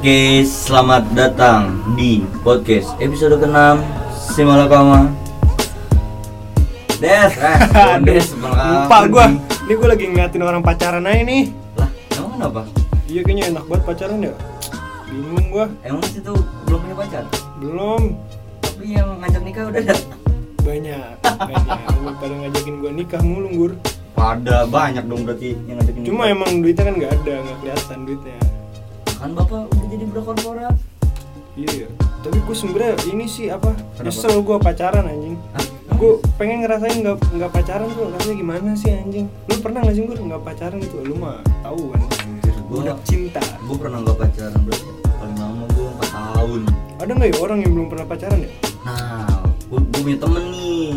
Oke, selamat datang di podcast episode ke-6 Simalakama Des, eh, Des, Lupa gua. Ini gua lagi ngeliatin orang pacaran aja nih. Lah, emang kenapa? Iya kayaknya enak banget pacaran ya. Bingung gua. Emang situ belum punya pacar? Belum. Tapi yang ngajak nikah udah ada Banyak. Banyak. Lu pada ngajakin gua nikah mulu, Gur. Pada banyak dong berarti yang ngajakin Cuma nikah emang duitnya kan nggak ada, nggak kelihatan duitnya. Kan bapak udah jadi berkorporat Iya. Tapi gua sebenernya ini sih apa? Kenapa? Nyesel gua pacaran anjing. Hah? Gue pengen ngerasain nggak nggak pacaran tuh rasanya gimana sih anjing? Lu pernah nggak sih gue nggak pacaran gitu? Lu mah tahu kan? Gua, Budak cinta. gua pernah gak pacaran berarti Paling lama gua 4 tahun Ada nggak ya orang yang belum pernah pacaran ya? Nah, gua punya temen nih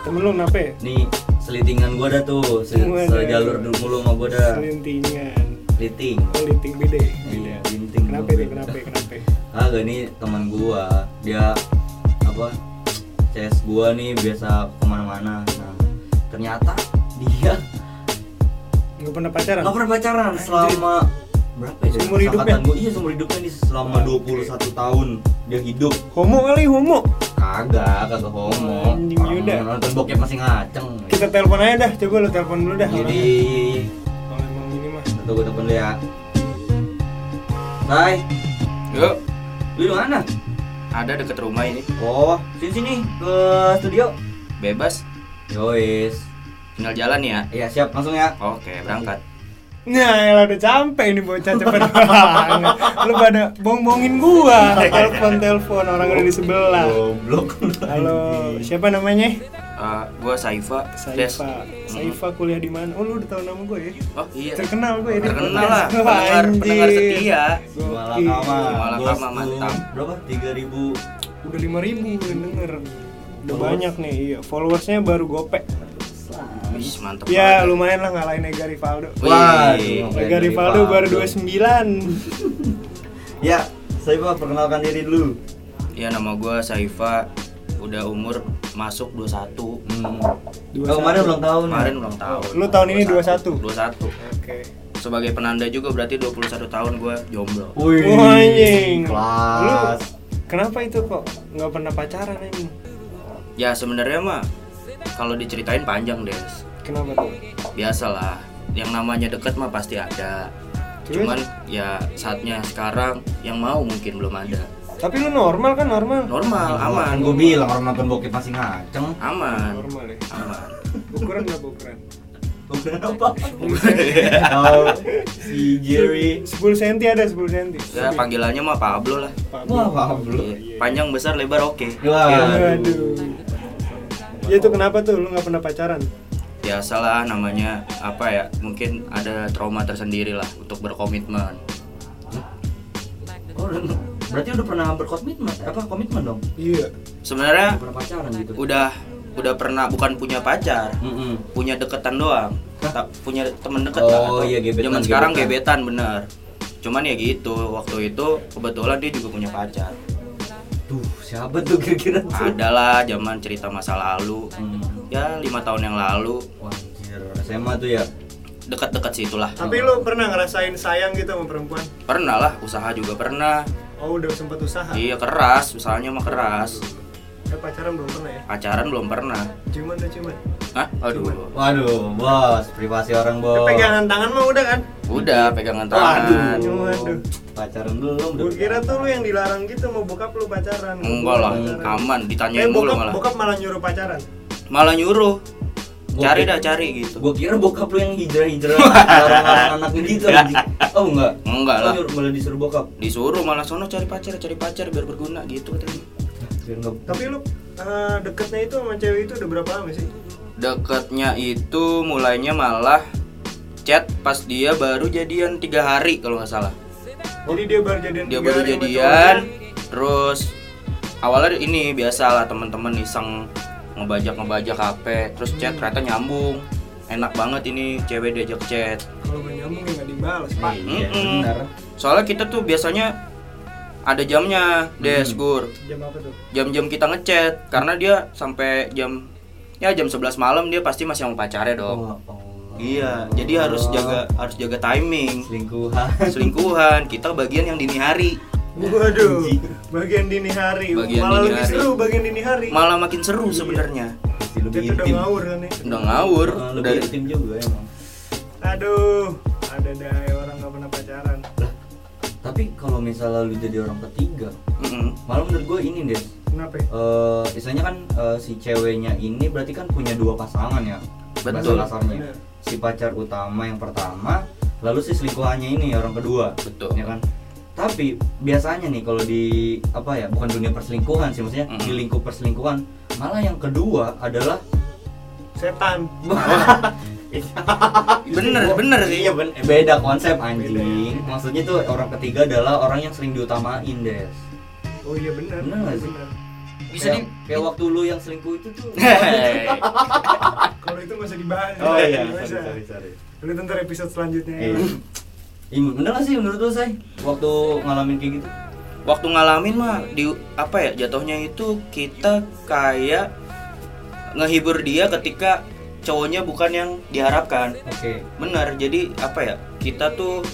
Temen lu kenapa ya? Nih, selitingan gua ada tuh se Waduh. Sejalur dulu mulu sama gua dah Selintingan. Seliting Oh, linting beda. ya? Iya, Beda. Kenapa beda. Kenapa? Kenapa? Kagak nih teman gua Dia apa CS gua nih biasa ke mana-mana Nah, ternyata dia Nggak pernah pacaran? Gak pernah pacaran selama berapa ya? Seumur hidupnya? Angkatan Gua, iya seumur hidupnya nih selama Oke. 21 tahun dia hidup. Homo kali homo. Kagak, kagak homo. Anjing, Orang yaudah. Nonton bokep masih ngaceng. Kita telepon aja dah. Coba lu telepon dulu dah. Jadi, Kalau emang ini mah. satu telepon dulu ya. Hai, Yuk, lu di mana? ada deket rumah ini. Oh, sini sini ke studio. Bebas, Yois. tinggal jalan ya. Iya siap, langsung ya. Oke, berangkat. Nah, elah udah capek ini bocah cepet banget. Lu pada bong-bongin gua. Telepon telepon orang udah di sebelah. Goblok. Halo, siapa namanya? Eh, gua Saifa. Des. Saifa. Saifa kuliah di mana? Oh, lu udah tahu nama gue ya? Oh iya. Terkenal gue ya Terkenal lah, Wah, pendengar, pendengar setia. Malakama. Malakama, mantap. Berapa? 3000 Udah 5000 yang denger. Udah Followers? banyak nih, iya. Followersnya baru gope. Wih, mantep Ya, banget. lumayan lah ngalahin Ega Rivaldo. Waduh. Ega Rivaldo baru 29. Ya, Pak perkenalkan diri dulu. Ya nama gua Saifa. Udah umur masuk 21. Hmm. 21. Oh, kemarin ulang tahun. ya? Kemarin ulang tahun. Lu tahun ini 21? 21. Oke. Sebagai penanda juga berarti 21 tahun gua jomblo. Wih. Anjing. Kelas. Kenapa itu kok nggak pernah pacaran anjing? Ya sebenarnya mah kalau diceritain panjang, Des. Kenapa tuh? biasalah yang namanya deket mah pasti ada cuman ya saatnya sekarang yang mau mungkin belum ada Tapi lu normal kan normal? normal aman Gue bilang orang nonton bokep masih ngaceng. aman Normal ya. aman Ukuran berapa ukuran? Bukan apa? Oh, si Jerry. 10 cm ada 10 cm. ya panggilannya mah Pablo lah Wah, Pablo. Iya. panjang besar lebar oke Wah. Aduh. Ya itu kenapa tuh lu nggak pernah pacaran? biasalah namanya apa ya mungkin ada trauma tersendiri lah untuk berkomitmen Oh, berarti udah pernah berkomitmen? Apa komitmen dong? Iya. sebenarnya Udah pernah pacaran gitu. udah udah pernah bukan punya pacar Mm-mm. punya deketan doang tak punya temen deket Oh, lah iya, gebetan, zaman sekarang gebetan. gebetan bener cuman ya gitu waktu itu kebetulan dia juga punya pacar Tuh, siapa tuh kira-kira tuh? adalah zaman cerita masa lalu Hmm. ya lima tahun yang lalu Wah, anjir. SMA tuh ya. dekat-dekat situlah Tapi lu pernah ngerasain sayang gitu sama perempuan? pernah lah usaha juga pernah Oh udah sempat usaha? iya keras usahanya mah keras Eh pacaran belum pernah ya? pacaran belum pernah Ciuman udah ciuman? Hah? aduh Waduh, bos, privasi orang, Eh, bos. pegangan tangan mah udah kan? udah pegangan Waduh. tangan Waduh. Pacaran belum. Gue kira tuh lu yang dilarang gitu mau bokap lu pacaran enggak lah Pacaran. aman Eh ditanyain mulu bokap, malah bokap malah nyuruh pacaran malah nyuruh cari dah cari gitu Gue kira bokap lu yang hijrah-hijrah larang-larang anaknya gitu. Oh enggak. enggak Oh, lah nyuruh- malah disuruh bokap. disuruh malah sono cari pacar cari pacar biar berguna gitu katanya Tapi lu eh, deketnya itu sama cewek itu udah berapa lama sih? deketnya itu mulainya malah chat pas dia baru jadian tiga hari kalau nggak salah Jadi dia baru jadian dia baru jadian cowoknya. terus awalnya ini biasa lah teman-teman iseng ngebajak ngebajak HP terus chat ternyata nyambung enak banget ini cewek diajak chat Kalau gak nyambung ya gak dibalas pak Iya, Mm-mm. benar. soalnya kita tuh biasanya ada jamnya des Hmm. gur Jam apa tuh? jam-jam kita ngechat karena dia sampai jam ya jam 11 malam dia pasti masih mau pacarnya dong Oh, Allah. Iya, jadi harus Oh. jaga harus jaga timing. selingkuhan Selingkuhan, kita bagian yang dini hari. Waduh, bagian dini hari. Bagian Malah dini lebih hari. seru bagian dini hari. Malah makin seru Iya. sebenarnya. Lebih Kita udah ngawur kan ya. Udah ngawur, Eh, lebih dari intim juga emang Aduh, ada daya orang nggak pernah pacaran. lah tapi kalau misalnya lu jadi orang ketiga Mm-mm. malah menurut gue ini deh Kenapa? ya? eh istilahnya kan eh, si ceweknya ini berarti kan punya dua pasangan ya Betul. Bener. si pacar utama yang pertama lalu si selingkuhannya ini orang kedua Betul. ya kan tapi biasanya nih kalau di apa ya bukan dunia perselingkuhan sih maksudnya Mm. di lingkup perselingkuhan malah yang kedua adalah Setan. Bener, bener sih. iya ben- beda konsep anjing Beda. maksudnya tuh orang ketiga adalah orang yang sering diutamain des Oh iya benar. Bener nggak sih? Bisa kayak, di kayak waktu lu yang selingkuh itu tuh. Kalau itu nggak usah dibahas. oh iya sorry sorry sorry Lu ntar episode selanjutnya. Eh, Iya, bener gak sih menurut lu say waktu ngalamin kayak gitu? Waktu ngalamin mah di apa ya jatuhnya itu kita kayak ngehibur dia ketika cowoknya bukan yang diharapkan. Oke. Bener, jadi apa ya? Kita tuh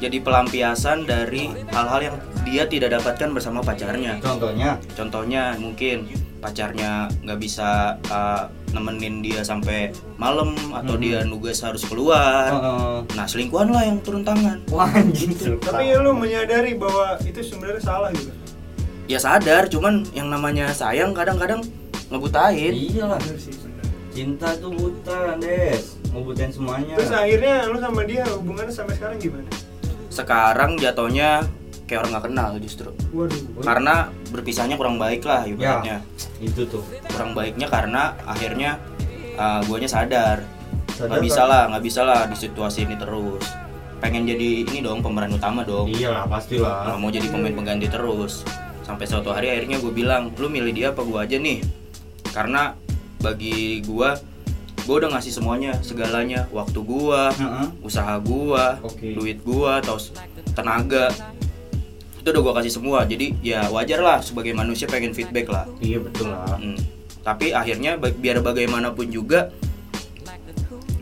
jadi pelampiasan dari hal-hal yang dia tidak dapatkan bersama pacarnya. Contohnya, Contohnya mungkin pacarnya nggak bisa uh, nemenin dia sampai malam atau Mhm. dia nugas harus keluar. uh, Nah selingkuhan lah yang turun tangan. wah anjing Tapi lu menyadari bahwa itu sebenarnya salah juga. Ya sadar, cuman yang namanya sayang kadang-kadang ngebutain. Iyalah, cinta tuh buta, Des. Ngebutain semuanya. Terus akhirnya lu sama dia hubungannya sampai sekarang gimana? Sekarang jatuhnya kayak orang nggak kenal justru. Waduh. Karena berpisahnya kurang baik lah ibaratnya. itu tuh. Kurang baiknya karena akhirnya uh, guanya sadar. Nggak bisa kan? lah, nggak bisa lah di situasi ini terus. Pengen jadi ini dong pemeran utama dong. Iyalah, pastilah. Nggak mau jadi pemain pengganti terus. Sampai suatu hari akhirnya gue bilang, lu milih dia apa gue aja nih? Karena bagi gue, gue udah ngasih semuanya, segalanya, waktu gue, Heeh. usaha gua, Oke. duit gua, atau tenaga itu udah gua kasih semua. Jadi ya wajar lah sebagai manusia pengen feedback lah. Iya betul lah. Hmm. Tapi akhirnya biar bagaimanapun juga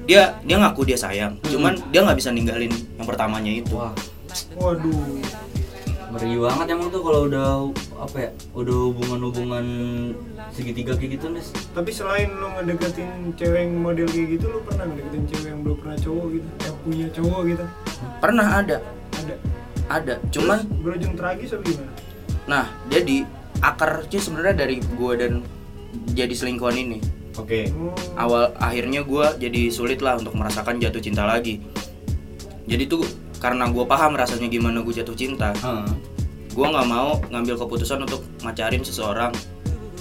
dia dia ngaku dia sayang, Hmm. cuman dia nggak bisa ninggalin yang pertamanya itu. Wah, Waduh. ngeri banget emang tuh kalau udah apa ya? Udah hubungan-hubungan segitiga kayak gitu, Des. Tapi selain lu ngedeketin cewek yang model kayak gitu, lu pernah ngedeketin cewek yang belum pernah cowok gitu, yang punya cowok gitu? Pernah ada, Ada. Cuman Terus berujung tragis atau gimana? nah jadi akarnya sebenarnya dari gua dan jadi selingkuhan ini. Oke. Oh. awal akhirnya gue jadi sulit lah untuk merasakan jatuh cinta lagi jadi tuh karena gue paham rasanya gimana gue jatuh cinta Heeh. gue nggak mau ngambil keputusan untuk ngacarin seseorang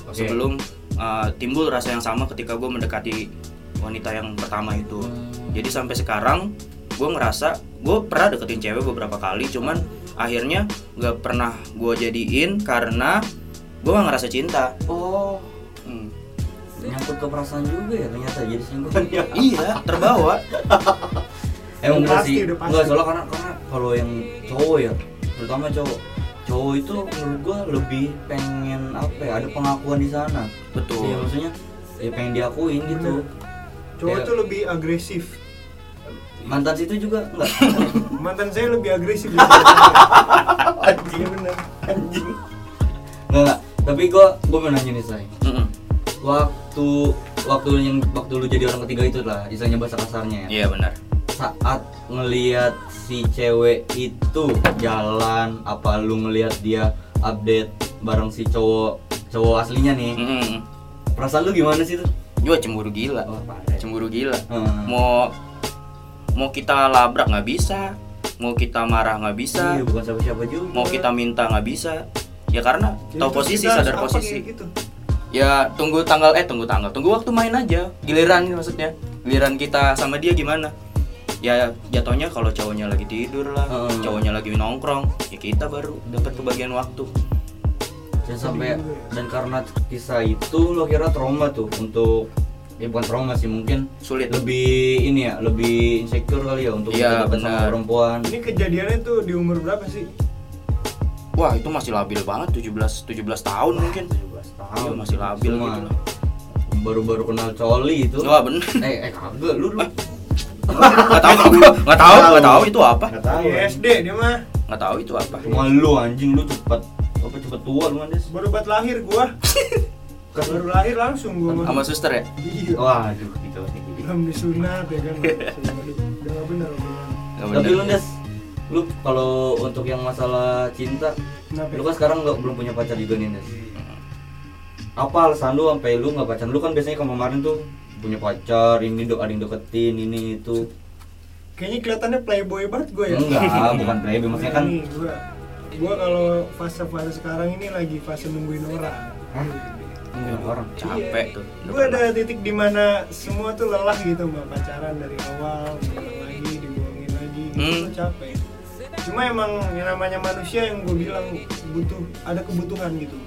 Oke. sebelum uh, timbul rasa yang sama ketika gue mendekati wanita yang pertama itu Hmm. jadi sampai sekarang gue ngerasa gue pernah deketin cewek beberapa kali cuman akhirnya nggak pernah gue jadiin karena gue nggak ngerasa cinta Oh, Hmm. nyangkut ke perasaan juga ya ternyata jadi ya. iya terbawa Emang bener Pasti, sih. Enggak soalnya karena karena kalau yang cowok ya, terutama cowok. Cowok itu menurut gua lebih pengen apa ya? Ada pengakuan di sana. betul Iya, maksudnya ya pengen diakuin gitu. Bener. Cowok tuh lebih agresif. Mantan situ juga enggak? Mantan saya lebih agresif. saya. Iya bener. Anjing. Enggak, enggak. Tapi gua gua mau nanya nih, Say. Mm-mm. Waktu waktu yang waktu lu jadi orang ketiga itu lah, istilahnya bahasa kasarnya ya. iya benar saat ngelihat si cewek itu jalan apa lu ngelihat dia update bareng si cowok cowok aslinya nih Mm-mm. perasaan lu gimana sih tuh Gua cemburu gila oh, cemburu gila Hmm. mau mau kita labrak nggak bisa. Mau kita marah nggak bisa. Iya, bukan siapa siapa juga. Mau kita minta nggak bisa. Ya karena Jadi tahu posisi sadar posisi. gitu? ya tunggu tanggal eh tunggu tanggal. Tunggu waktu main aja. Giliran maksudnya. Giliran kita sama dia gimana? Ya jatuhnya kalau cowoknya lagi tidur lah Hmm. cowoknya lagi nongkrong ya kita baru dapat kebagian waktu. Dan sampai dan karena kisah itu lo kira trauma tuh untuk ya bukan trauma sih mungkin sulit lebih ini ya lebih insecure kali ya untuk Iya, sama benar. perempuan Ini kejadiannya tuh di umur berapa sih? wah itu masih labil banget 17 17 tahun mungkin 17 tahun Iya, masih labil Cuma gitu lah. baru-baru kenal coli itu wah bener eh eh kagak lu lu nggak tahu nggak tahu nggak tahu itu apa Nggak tahu. Dari SD dia mah nggak tahu itu apa Cuma lu anjing lu cepet apa cepet tua lu Andes. baru buat lahir gua. baru lahir langsung gua sama suster ya Iya. Waduh, gitu. Belum disunat ya kan. Udah nggak benar omongan. Tapi lu Des, lu kalau untuk yang masalah cinta, Kenapa? lu kan sekarang nggak belum punya pacar juga nih Des. Apa alasan lu sampai lu nggak pacaran? Lu kan biasanya kemarin tuh punya pacar, ini dok ada yang deketin, ini itu. Kayaknya kelihatannya playboy banget gue ya. Enggak, bukan playboy, maksudnya kan gua gua kalau fase-fase sekarang ini lagi fase nungguin orang. Hah? Nungguin orang. capek tuh Gue ada titik di mana semua tuh lelah gitu sama pacaran dari awal, diulang lagi, dibohongin lagi, gitu Hmm. tuh capek. Cuma emang yang namanya manusia yang gue bilang butuh ada kebutuhan gitu.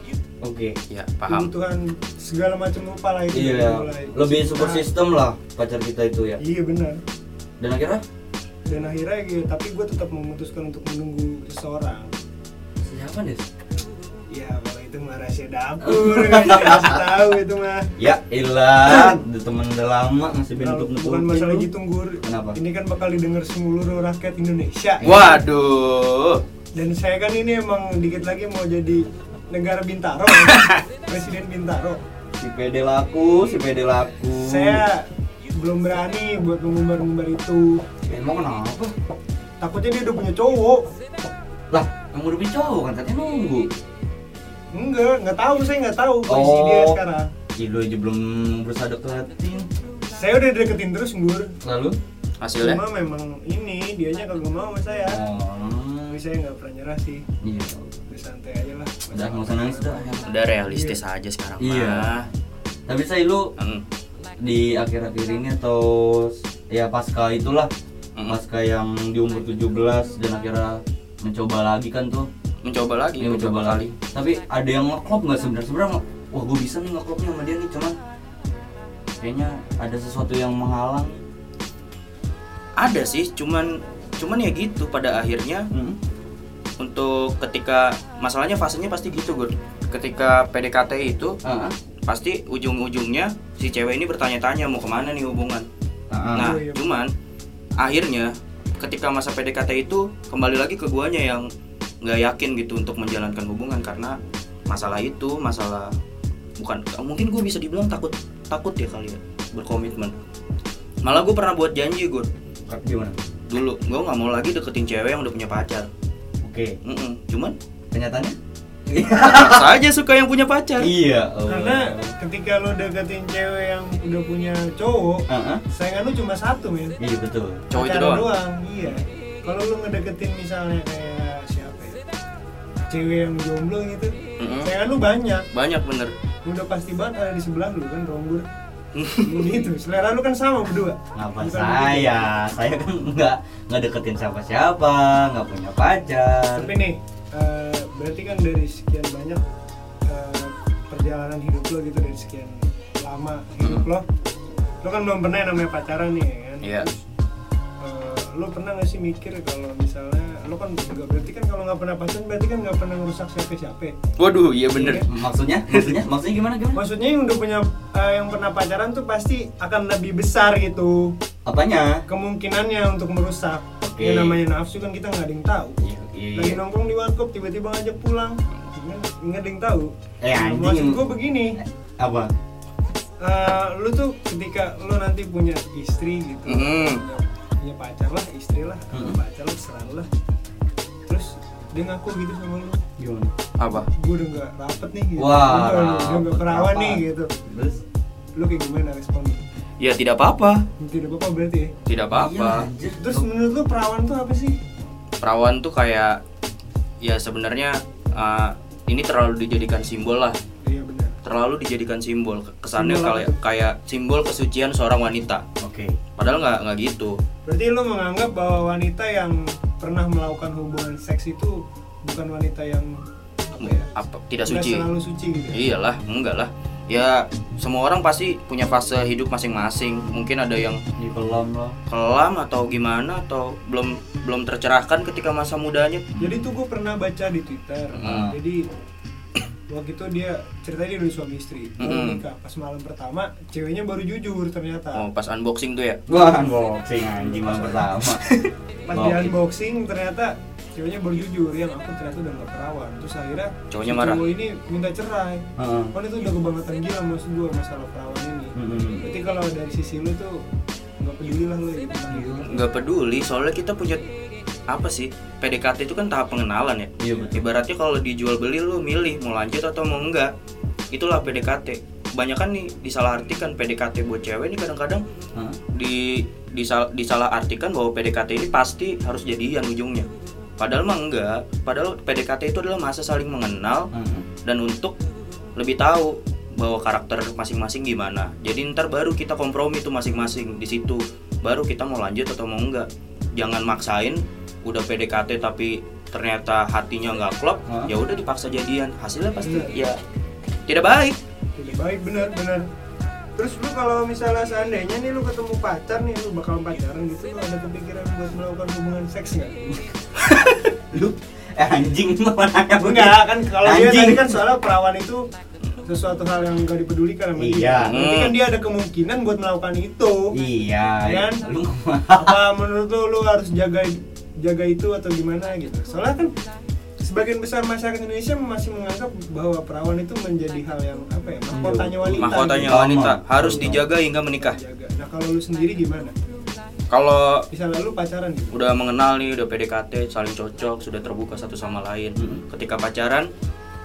Oke. ya paham Kebutuhan segala macam rupa lah itu. Iya, mulai lebih support cinta. system lah pacar kita itu ya. Iya benar. Dan akhirnya Dan akhirnya gitu, tapi gue tetap memutuskan untuk menunggu seseorang. siapa Des? Ya itu mah rahasia dapur, kasih tahu itu mah. Ya ilah, udah temen udah lama masih benutup nutup. bukan masalah gitu nggur. Kenapa? Ini kan bakal didengar seluruh rakyat Indonesia. waduh Dan saya kan ini emang dikit lagi mau jadi negara Bintaro, Presiden Bintaro. Si pede laku, si pede laku. Saya belum berani buat mengumbar-ngumbar itu. emang kenapa? Takutnya dia udah punya cowok. Lah, yang udah punya cowok kan katanya nunggu. Enggak, nggak tahu saya nggak tahu kondisi Oh. dia sekarang. Ih, lu aja belum berusaha deketin. Saya udah deketin terus nggur. Lalu? hasilnya Cuma memang ini dianya kagak mau sama saya. Oh, Tapi saya nggak pernah nyerah sih. iya. Udah santai aja lah. Udah nggak usah nangis dah. ya. udah realistis aja sekarang Iya. mah Tapi saya lu Hmm. di akhir-akhir ini atau ya pasca itulah Mm. pasca yang di umur 17 dan akhirnya mencoba lagi kan tuh mencoba lagi Iya mencoba beberapa lagi. Tapi ada yang ngeklop nggak sebenarnya? Sebenarnya wah gue bisa nih ngeklopnya sama dia nih, cuman kayaknya ada sesuatu yang menghalang. ada sih cuman cuman ya gitu pada akhirnya Hmm. untuk ketika masalahnya fasenya pasti gitu gue ketika PDKT itu Ah, ah. pasti ujung-ujungnya si cewek ini bertanya-tanya mau ke mana nih hubungan Ah, ah. nah iya. cuman akhirnya ketika masa PDKT itu kembali lagi ke guanya yang nggak yakin gitu untuk menjalankan hubungan karena masalah itu masalah bukan mungkin gue bisa dibilang takut takut ya kali ya berkomitmen malah gue pernah buat janji gue gimana? dulu gue nggak mau lagi deketin cewek yang udah punya pacar Oke, Mm-mm. cuman kenyataannya? Masa aja suka yang punya pacar iya. oh. Karena ketika lo deketin cewek yang udah punya cowok, ah. saingan lu cuma satu men. Iya betul. Cowok itu Pacaran doang? Iya. Kalau lu ngedeketin misalnya kayak ya? Cewek yang jomblo gitu, Mm-mm. saingan lu banyak. banyak bener Udah pasti banget ada di sebelah lu kan Ronggur. gitu. Selera lu kan sama berdua. Ngapa Bukan saya? Saya kan nggak nggak deketin siapa-siapa, nggak punya pacar. Tapi nih, eh, berarti kan dari sekian banyak eh, perjalanan hidup lo gitu dari sekian lama hidup Hmm. lo, lo kan belum pernah yang namanya pacaran nih ya kan? Iya. Terus, eh, lo pernah gak sih mikir kalau misalnya lo kan juga berarti kan kalau nggak pernah pacaran berarti kan nggak pernah ngerusak siapa-siapa. waduh iya bener Maksudnya? Maksudnya? Maksudnya gimana gimana? Maksudnya yang udah punya eh, yang pernah pacaran tuh pasti akan lebih besar gitu Apanya? kemungkinannya untuk merusak. Oke. Yang namanya nafsu kan kita nggak ada yang tahu. Iya, lagi iya. nongkrong di warkop tiba-tiba ngajak pulang nggak ada yang tahu Eh, anjing. maksud gue begini Apa? eh, lu tuh ketika lu nanti punya istri gitu Mm. punya, punya pacar lah istri lah atau Mm. pacar lah serah lu lah terus dia ngaku gitu sama lu Gimana? apa gue udah nggak rapet nih gitu Wah, udah, udah nggak rapet perawan apa? nih gitu Terus? lu kayak gimana respon lu? ya tidak apa-apa tidak apa-apa berarti ya tidak apa-apa anjir. terus menurut lu perawan tuh apa sih perawan tuh kayak ya sebenarnya uh, ini terlalu dijadikan simbol lah terlalu dijadikan simbol kesannya Simbol kayak kayak simbol kesucian seorang wanita Oke. padahal nggak nggak gitu berarti lu menganggap bahwa wanita yang pernah melakukan hubungan seks itu bukan wanita yang apa ya apa tidak suci selalu suci gitu ya? iyalah enggak lah ya semua orang pasti punya fase hidup masing-masing mungkin ada yang Di kelam lah. kelam atau gimana atau belum belum tercerahkan ketika masa mudanya Jadi tuh gue pernah baca di Twitter. Hmm. Jadi waktu itu dia ceritanya dia udah suami istri mau Mm-mm. nikah pas malam pertama ceweknya baru jujur ternyata Oh, pas unboxing tuh ya. Gua unboxing anjing malam pertama. pas di unboxing ternyata ceweknya baru jujur yang aku ternyata udah nggak perawan terus akhirnya Cowoknya si marah. cowok ini minta cerai Heeh. kan itu udah kebangetan gila maksud gua masalah perawan ini Mm-mm. berarti kalau dari sisi lu tuh nggak peduli lah lu ya gitu nggak peduli soalnya kita punya apa sih PDKT itu kan tahap pengenalan ya Iya, betul. ibaratnya kalau dijual beli lu milih mau lanjut atau mau enggak itulah PDKT banyak kan nih disalahartikan PDKT buat cewek nih kadang-kadang Hah? di disal, disalahartikan bahwa PDKT ini pasti harus jadian ujungnya padahal mah enggak padahal PDKT itu adalah masa saling mengenal Heeh. dan untuk lebih tahu bahwa karakter masing-masing gimana. Jadi ntar baru kita kompromi tuh masing-masing di situ. Baru kita mau lanjut atau mau enggak. Jangan maksain udah PDKT tapi ternyata hatinya nggak klop, Hah? ya udah dipaksa jadian. Hasilnya pasti Bener. ya tidak baik. Tidak baik bener bener terus lu kalau misalnya seandainya nih lu ketemu pacar nih lu bakal pacaran gitu lu ada kepikiran buat melakukan hubungan seks nggak Lu eh anjing lu mau nanya begitu? enggak kan kalau dia tadi kan soalnya perawan itu sesuatu hal yang gak dipedulikan sama dia Iya. berarti kan Hmm. dia ada kemungkinan buat melakukan itu Iya. Kan? Lu apa menurut lu lu harus jaga jaga itu atau gimana gitu soalnya kan sebagian besar masyarakat Indonesia masih menganggap bahwa perawan itu menjadi hal yang apa ya mahkotanya wanita Mahkotanya gitu. wanita harus dijaga hingga menikah. Nah kalau lu sendiri gimana Kalau misalnya lu pacaran gitu udah mengenal nih, udah PDKT, saling cocok, sudah terbuka satu sama lain. Hmm. Ketika pacaran,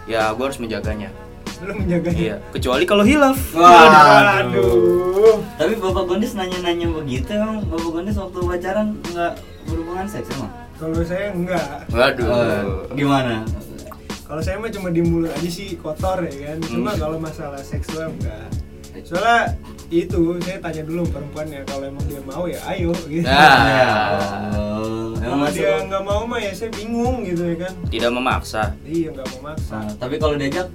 ya gue harus menjaganya. Lu menjaganya Iya, kecuali kalau hilaf. Waduh. Aduh. Tapi Bapak Gondes nanya-nanya begitu emang Bapak Gondes waktu pacaran nggak berhubungan seks emang? kalau saya enggak Waduh. Eh, gimana? kalau saya mah cuma di mulut aja sih kotor ya kan cuma Hmm. kalau masalah seksual enggak soalnya itu saya tanya dulu perempuannya kalau emang dia mau ya ayo gitu Nah. Ya. Emang kalau masuk. dia nggak mau mah ya saya bingung gitu ya kan Tidak memaksa. iya nggak mau maksa Nah, tapi kalau diajak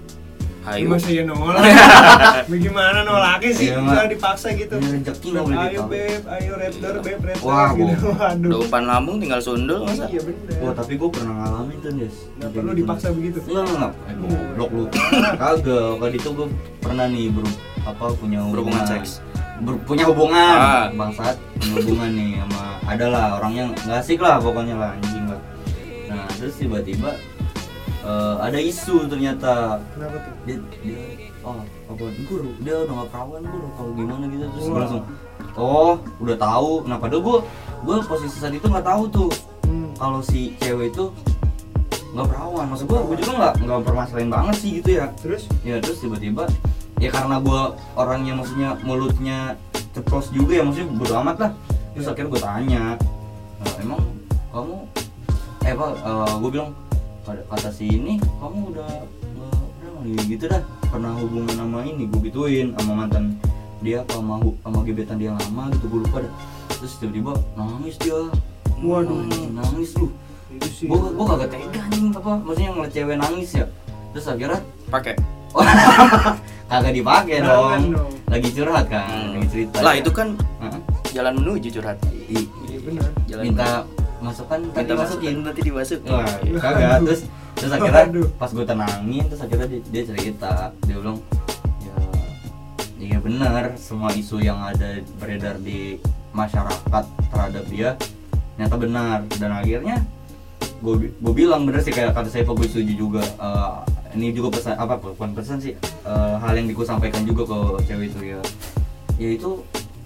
Ayo. Masa ya nolak? Bagaimana nolaknya sih? Iya, Misalnya Mak. dipaksa gitu. Ini rezeki nggak boleh Ayo beb, ayo raptor beb, raptor Wah, gitu. Waduh. Udah umpan lambung tinggal sundul masa? Iya bener. Wah tapi gue pernah ngalamin tuh Des Nggak perlu dipaksa begitu. Enggak enggak enggak Goblok lu Kagak Kali itu gue pernah nih ber, apa punya hubungan Berhubungan seks. Ber- punya hubungan Ah. Bangsat Punya hubungan nih sama Adalah orangnya nggak asik lah pokoknya lah anjing lah Nah terus tiba-tiba eh, ada isu ternyata Kenapa tuh? dia dia oh apa guru dia udah nggak perawan guru kalau gimana gitu terus gue langsung oh udah tahu nah padahal gue gue posisi saat itu nggak tahu tuh Hmm. kalau si cewek itu nggak perawan maksud gue gue juga nggak nggak permasalahin banget sih gitu ya Terus? ya terus tiba-tiba ya karena gue orangnya maksudnya mulutnya ceplos juga ya maksudnya bodo amat lah terus Ya. akhirnya gue tanya "Eh, emang kamu eh apa gue bilang kata, kata si ini kamu udah pernah ya gitu dah pernah hubungan sama ini gue gituin sama mantan dia apa sama sama gebetan dia lama gitu gue lupa dah terus tiba-tiba nangis dia Waduh. Nangis lu gue gue kagak tega anjing apa maksudnya ngeliat cewek nangis ya terus akhirnya Pakai. kagak dipakai dong dong. lagi curhat kan Hmm. lagi cerita Lah itu kan Hah? jalan menuju curhat. I- Iya benar. Jalan minta masukan tadi masukin nanti dimasukin. Wah, kagak. Terus terus akhirnya Aduh. pas gue tenangin terus akhirnya dia, dia cerita dia bilang ya iya benar semua isu yang ada beredar di masyarakat terhadap dia ternyata benar. Dan akhirnya gue gue bilang bener sih kayak kata saya gue setuju juga Eh, ini juga pesan apa bukan pesan sih eh, hal yang gue sampaikan juga ke cewek itu ya. Ya itu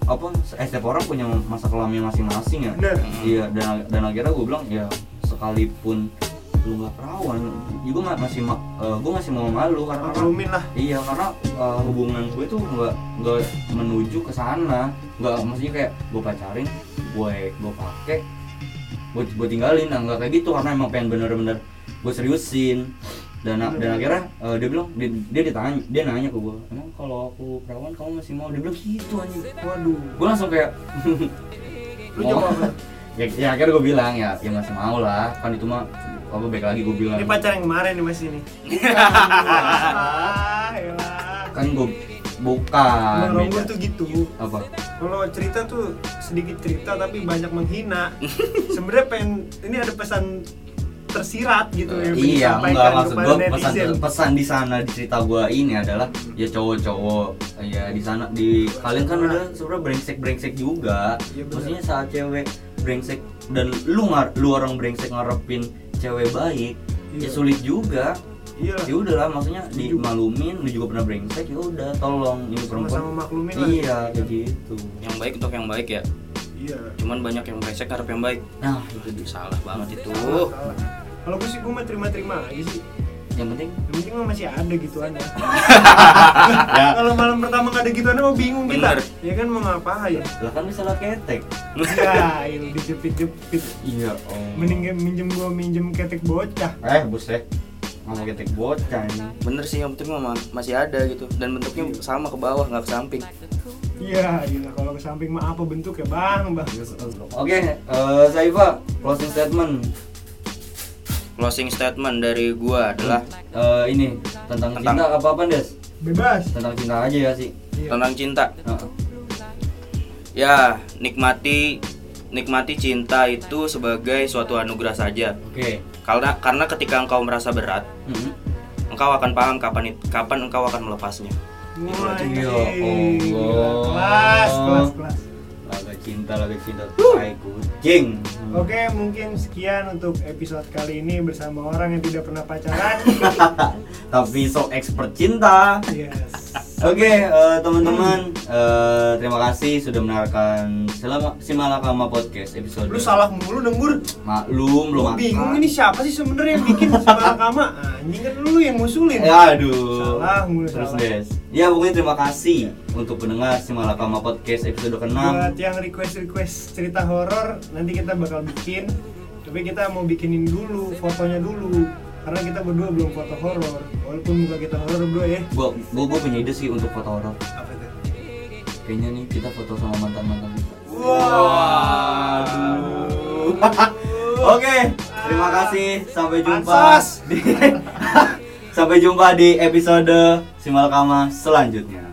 apa eh, setiap orang punya masa kelamnya masing-masing ya. Iya dan dan akhirnya gue bilang ya sekalipun lu nggak perawan juga ma- masih ma gue masih mau malu karena Maklumin lah. iya karena uh, hubungan gue tuh nggak nggak menuju ke sana. Nggak maksudnya kayak gue pacarin gue gue pakai gue gue tinggalin nah nggak kayak gitu karena emang pengen bener-bener gue seriusin dan dan akhirnya uh, dia bilang dia, dia ditanya dia nanya ke gue emang kalau aku perawan kamu masih mau dia bilang gitu anjing Waduh. gue langsung kayak Lu mau. apa? ya, ya akhirnya gue bilang ya ya masih mau lah kan itu mah apa baik lagi gue bilang Ini pacar yang kemarin nih Mas ini. Elah. kan gue bukan Rombor beda. tuh gitu. apa Kalau cerita tuh sedikit cerita tapi banyak menghina. Sebenarnya pengen ini ada pesan tersirat gitu yang iya disampaikan enggak maksud gua pesan pesan di sana di cerita gua ini adalah ya cowok-cowok ya di sana di kalian kan udah sebenarnya brengsek brengsek juga. Iya, benar. maksudnya saat cewek brengsek dan lu ngar lu orang brengsek ngarepin cewek baik ya Iya. sulit juga. Iya. Ya udahlah maksudnya dimalumin lu juga pernah brengsek ya udah tolong ini perempuan. Maklumin lah. iya kayak gitu. Yang baik untuk yang baik ya Iya. cuman banyak yang brengsek ngarep yang baik nah itu dia salah banget itu Salah, salah. Kalau gue sih gue mah terima-terima aja sih. yang penting Yang penting mah masih ada gituannya. ya Kalau malam pertama nggak ada gituannya mau bingung kita. Bener. Ya kan mau ngapain? lah kan bisa lah ketek Ya, itu dijepit-jepit. iya oh Mending minjem gua minjem ketek bocah. eh buset ngomong ketek bocah ini bener sih yang penting mah masih ada gitu dan bentuknya sama ke bawah nggak ke samping Iya, gila kalau ke samping mah apa bentuk ya bang, bang. Oke, eh Saifa, closing statement. closing statement dari gua adalah Eh, ini tentang, Tentang- cinta apa apa Des? Bebas. Tentang cinta aja ya sih. Iya. tentang cinta Heeh. ya nikmati nikmati cinta itu sebagai suatu anugerah saja Oke. karena karena ketika engkau merasa berat Mhm. engkau akan paham kapan kapan engkau akan melepasnya Wah, Ya gila. Allah. Kelas, kelas, kelas. Laga cinta, laga cinta, tai kucing. Oke, mungkin sekian untuk episode kali ini bersama orang yang tidak pernah pacaran. Tapi so expert cinta. yes. Oke, eh, teman-teman, eh, terima kasih sudah mendengarkan selama Simalakama podcast episode. Lu salah mulu dengur. Maklum, belum Lu bingung ini siapa sih sebenarnya yang bikin salah kama? Anjing kan lu yang ngusulin. Ya, aduh. Salah mulu Terus salah. Des. Ya pokoknya terima kasih untuk pendengar Simalakama podcast episode ke-6 Buat yang request-request cerita horor nanti kita bakal bikin. Tapi kita mau bikinin dulu fotonya dulu karena kita berdua belum foto horor. Walaupun muka kita horor berdua ya. Gua, gua, gua punya ide sih untuk foto horor Apa itu? Kayaknya nih kita foto sama mantan-mantan kita Waduh. Oke, terima kasih Sampai jumpa di Sampai jumpa di episode Simalakama selanjutnya